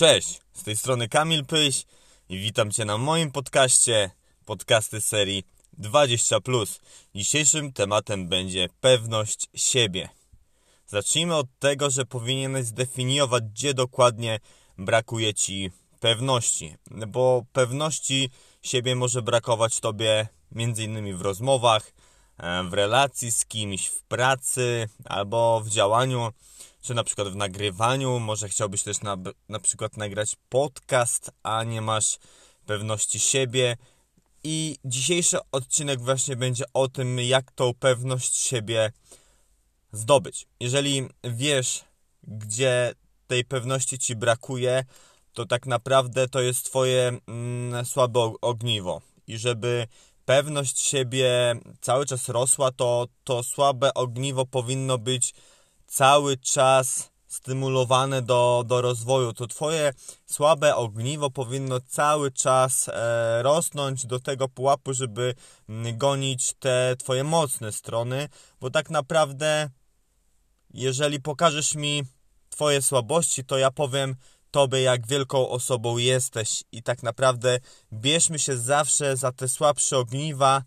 Cześć, z tej strony Kamil Pyś i witam Cię na moim podcaście, podcasty serii 20+. Dzisiejszym tematem będzie pewność siebie. Zacznijmy od tego, że powinieneś zdefiniować, gdzie dokładnie brakuje Ci pewności, bo pewności siebie może brakować Tobie m.in. w rozmowach, e, w relacji z kimś, w pracy albo w działaniu czy na przykład w nagrywaniu, może chciałbyś też na, na przykład nagrać podcast, a nie masz pewności siebie. I dzisiejszy odcinek właśnie będzie o tym, jak tą pewność siebie zdobyć. Jeżeli wiesz, gdzie tej pewności ci brakuje, to tak naprawdę to jest twoje mm, słabe ogniwo. I żeby pewność siebie cały czas rosła, to to słabe ogniwo powinno być cały czas stymulowane do, do rozwoju. To Twoje słabe ogniwo powinno cały czas e, rosnąć do tego pułapu, żeby gonić te Twoje mocne strony, bo tak naprawdę, jeżeli pokażesz mi Twoje słabości, to ja powiem Tobie, jak wielką osobą jesteś, i tak naprawdę bierzmy się zawsze za te słabsze ogniwa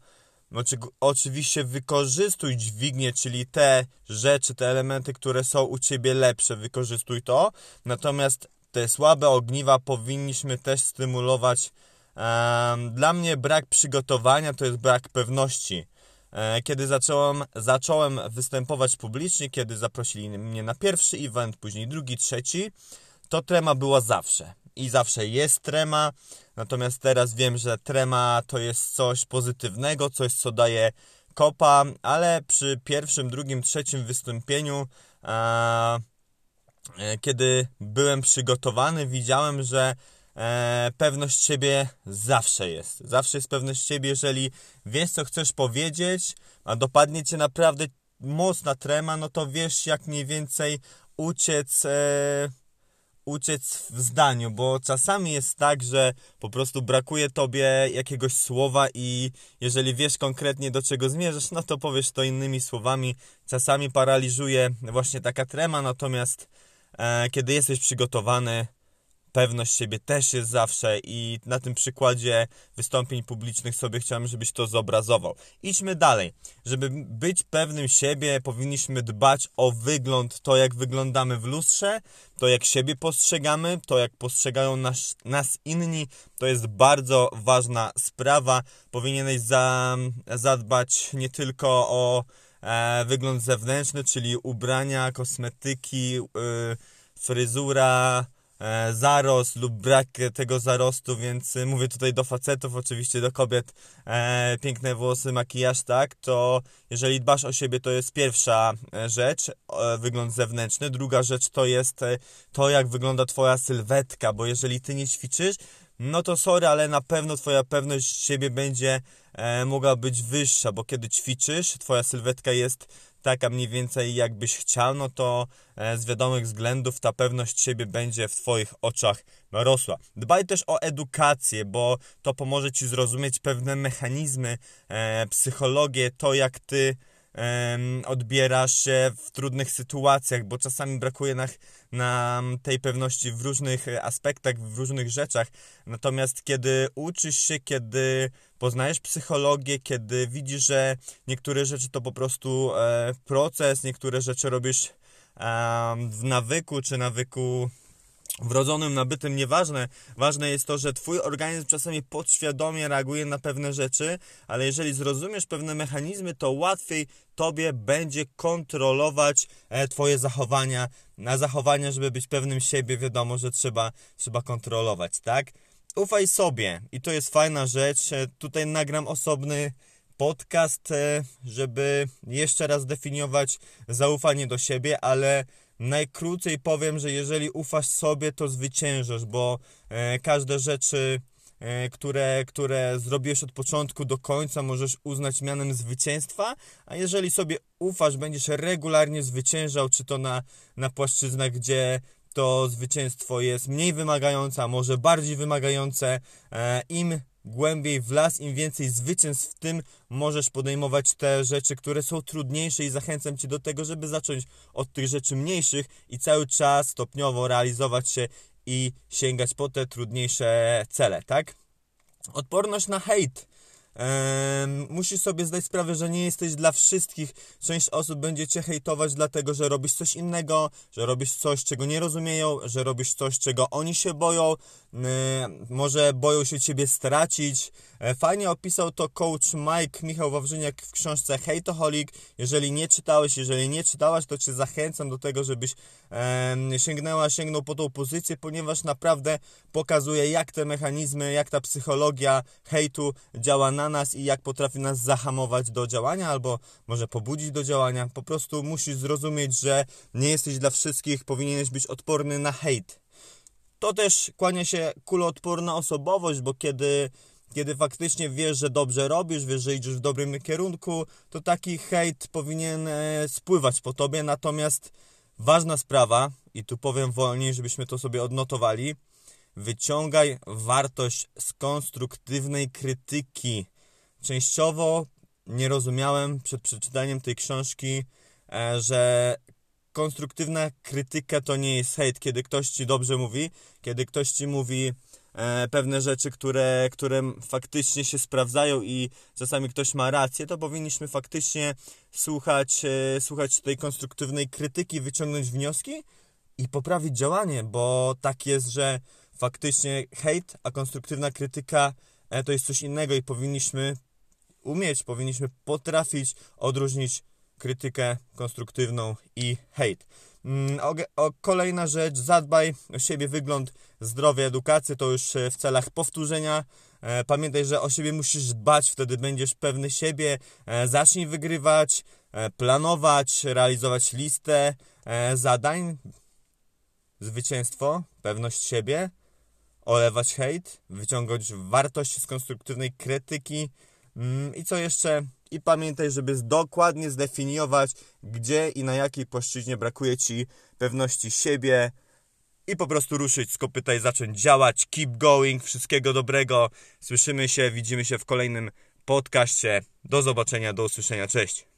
znaczy, oczywiście wykorzystuj dźwignię, czyli te rzeczy, te elementy, które są u Ciebie lepsze, wykorzystuj to. Natomiast te słabe ogniwa powinniśmy też stymulować. Dla mnie brak przygotowania to jest brak pewności. E, kiedy zacząłem, zacząłem występować publicznie, kiedy zaprosili mnie na pierwszy event, później drugi, trzeci, to trema była zawsze. I zawsze jest trema. Natomiast teraz wiem, że trema to jest coś pozytywnego, coś co daje kopa, ale przy pierwszym, drugim, trzecim wystąpieniu, e, kiedy byłem przygotowany, widziałem, że e, pewność siebie zawsze jest. Zawsze jest pewność siebie, jeżeli wiesz, co chcesz powiedzieć, a dopadnie cię naprawdę mocna trema, no to wiesz, jak mniej więcej uciec. E, uciec w zdaniu, bo czasami jest tak, że po prostu brakuje tobie jakiegoś słowa i jeżeli wiesz konkretnie do czego zmierzasz, no to powiesz to innymi słowami. Czasami paraliżuje właśnie taka trema, natomiast e, kiedy jesteś przygotowany, pewność siebie też jest zawsze i na tym przykładzie wystąpień publicznych sobie chciałem, żebyś to zobrazował. Idźmy dalej. Żeby być pewnym siebie, powinniśmy dbać o wygląd, to jak wyglądamy w lustrze, to jak siebie postrzegamy, to jak postrzegają nas, nas inni, to jest bardzo ważna sprawa. Powinieneś za, zadbać nie tylko o e, wygląd zewnętrzny, czyli ubrania, kosmetyki, y, fryzura, zarost lub brak tego zarostu, więc e, mówię tutaj do facetów, oczywiście do kobiet, e, piękne włosy, makijaż, tak, to jeżeli dbasz o siebie, to jest pierwsza e, rzecz, e, wygląd zewnętrzny, druga rzecz to jest to, jak wygląda twoja sylwetka, bo jeżeli ty nie ćwiczysz, no to sorry, ale na pewno twoja pewność siebie będzie e, mogła być wyższa, bo kiedy ćwiczysz, twoja sylwetka jest taka mniej więcej jakbyś chciał, no to e, z wiadomych względów ta pewność siebie będzie w Twoich oczach rosła. Dbaj też o edukację, bo to pomoże Ci zrozumieć pewne mechanizmy, e, psychologię, to jak Ty odbierasz się w trudnych sytuacjach, bo czasami brakuje nam, nam tej pewności w różnych aspektach, w różnych rzeczach. Natomiast kiedy uczysz się, kiedy poznajesz psychologię, kiedy widzisz, że niektóre rzeczy to po prostu e, proces, niektóre rzeczy robisz w nawyku, czy nawyku wrodzonym, nabytym, nieważne. Ważne jest to, że Twój organizm czasami podświadomie reaguje na pewne rzeczy, ale jeżeli zrozumiesz pewne mechanizmy, to łatwiej Tobie będzie kontrolować e, Twoje zachowania. Na zachowania, żeby być pewnym siebie, wiadomo, że trzeba, trzeba kontrolować, tak? Ufaj sobie i to jest fajna rzecz. E, tutaj nagram osobny podcast, e, żeby jeszcze raz definiować zaufanie do siebie, ale najkrócej powiem, że jeżeli ufasz sobie, to zwyciężasz, bo e, każde rzeczy, e, które, które zrobiłeś od początku do końca, możesz uznać mianem zwycięstwa, a jeżeli sobie ufasz, będziesz regularnie zwyciężał, czy to na, na płaszczyznach, gdzie to zwycięstwo jest mniej wymagające, a może bardziej wymagające, e, im głębiej w las, im więcej zwycięstw w tym możesz podejmować te rzeczy, które są trudniejsze i zachęcam Cię do tego, żeby zacząć od tych rzeczy mniejszych i cały czas stopniowo realizować się i sięgać po te trudniejsze cele, tak? Odporność na hejt musisz sobie zdać sprawę, że nie jesteś dla wszystkich. Część osób będzie cię hejtować dlatego, że robisz coś innego, że robisz coś, czego nie rozumieją, że robisz coś, czego oni się boją, może boją się ciebie stracić. E, fajnie opisał to coach Mike Michał Wawrzyniak w książce Hejtoholic. Jeżeli nie czytałeś, jeżeli nie czytałaś, to cię zachęcam do tego, żebyś sięgnęła, sięgnął po tą pozycję, ponieważ naprawdę pokazuje, jak te mechanizmy, jak ta psychologia hejtu działa na nas i jak potrafi nas zahamować do działania, albo może pobudzić do działania. Po prostu musisz zrozumieć, że nie jesteś dla wszystkich, powinieneś być odporny na hejt. To też kłania się kuloodporna osobowość, bo kiedy kiedy faktycznie wiesz, że dobrze robisz, wiesz, że idziesz w dobrym kierunku, to taki hejt powinien e, spływać po tobie. Natomiast ważna sprawa, i tu powiem wolniej, żebyśmy to sobie odnotowali, wyciągaj wartość z konstruktywnej krytyki. Częściowo nie rozumiałem przed przeczytaniem tej książki, e, że konstruktywna krytyka to nie jest hejt, kiedy ktoś ci dobrze mówi, kiedy ktoś ci mówi e, pewne rzeczy, które, które faktycznie się sprawdzają i czasami ktoś ma rację, to powinniśmy faktycznie słuchać, e, słuchać tej konstruktywnej krytyki, wyciągnąć wnioski i poprawić działanie, bo tak jest, że faktycznie hejt, a konstruktywna krytyka to jest coś innego i powinniśmy umieć, powinniśmy potrafić odróżnić krytykę konstruktywną i hejt. Mm, o, kolejna rzecz, zadbaj o siebie, wygląd, zdrowie, edukację, to już e, w celach powtórzenia. E, pamiętaj, że o siebie musisz dbać, wtedy będziesz pewny siebie. E, zacznij wygrywać, planować, realizować listę zadań, zwycięstwo, pewność siebie, olewać hejt, wyciągać wartość z konstruktywnej krytyki, Mm, I co jeszcze? I pamiętaj, żeby dokładnie zdefiniować, gdzie i na jakiej płaszczyźnie brakuje Ci pewności siebie i po prostu ruszyć z kopyta i zacząć działać. Keep going, wszystkiego dobrego. Słyszymy się, widzimy się w kolejnym podcaście. Do zobaczenia, do usłyszenia, cześć.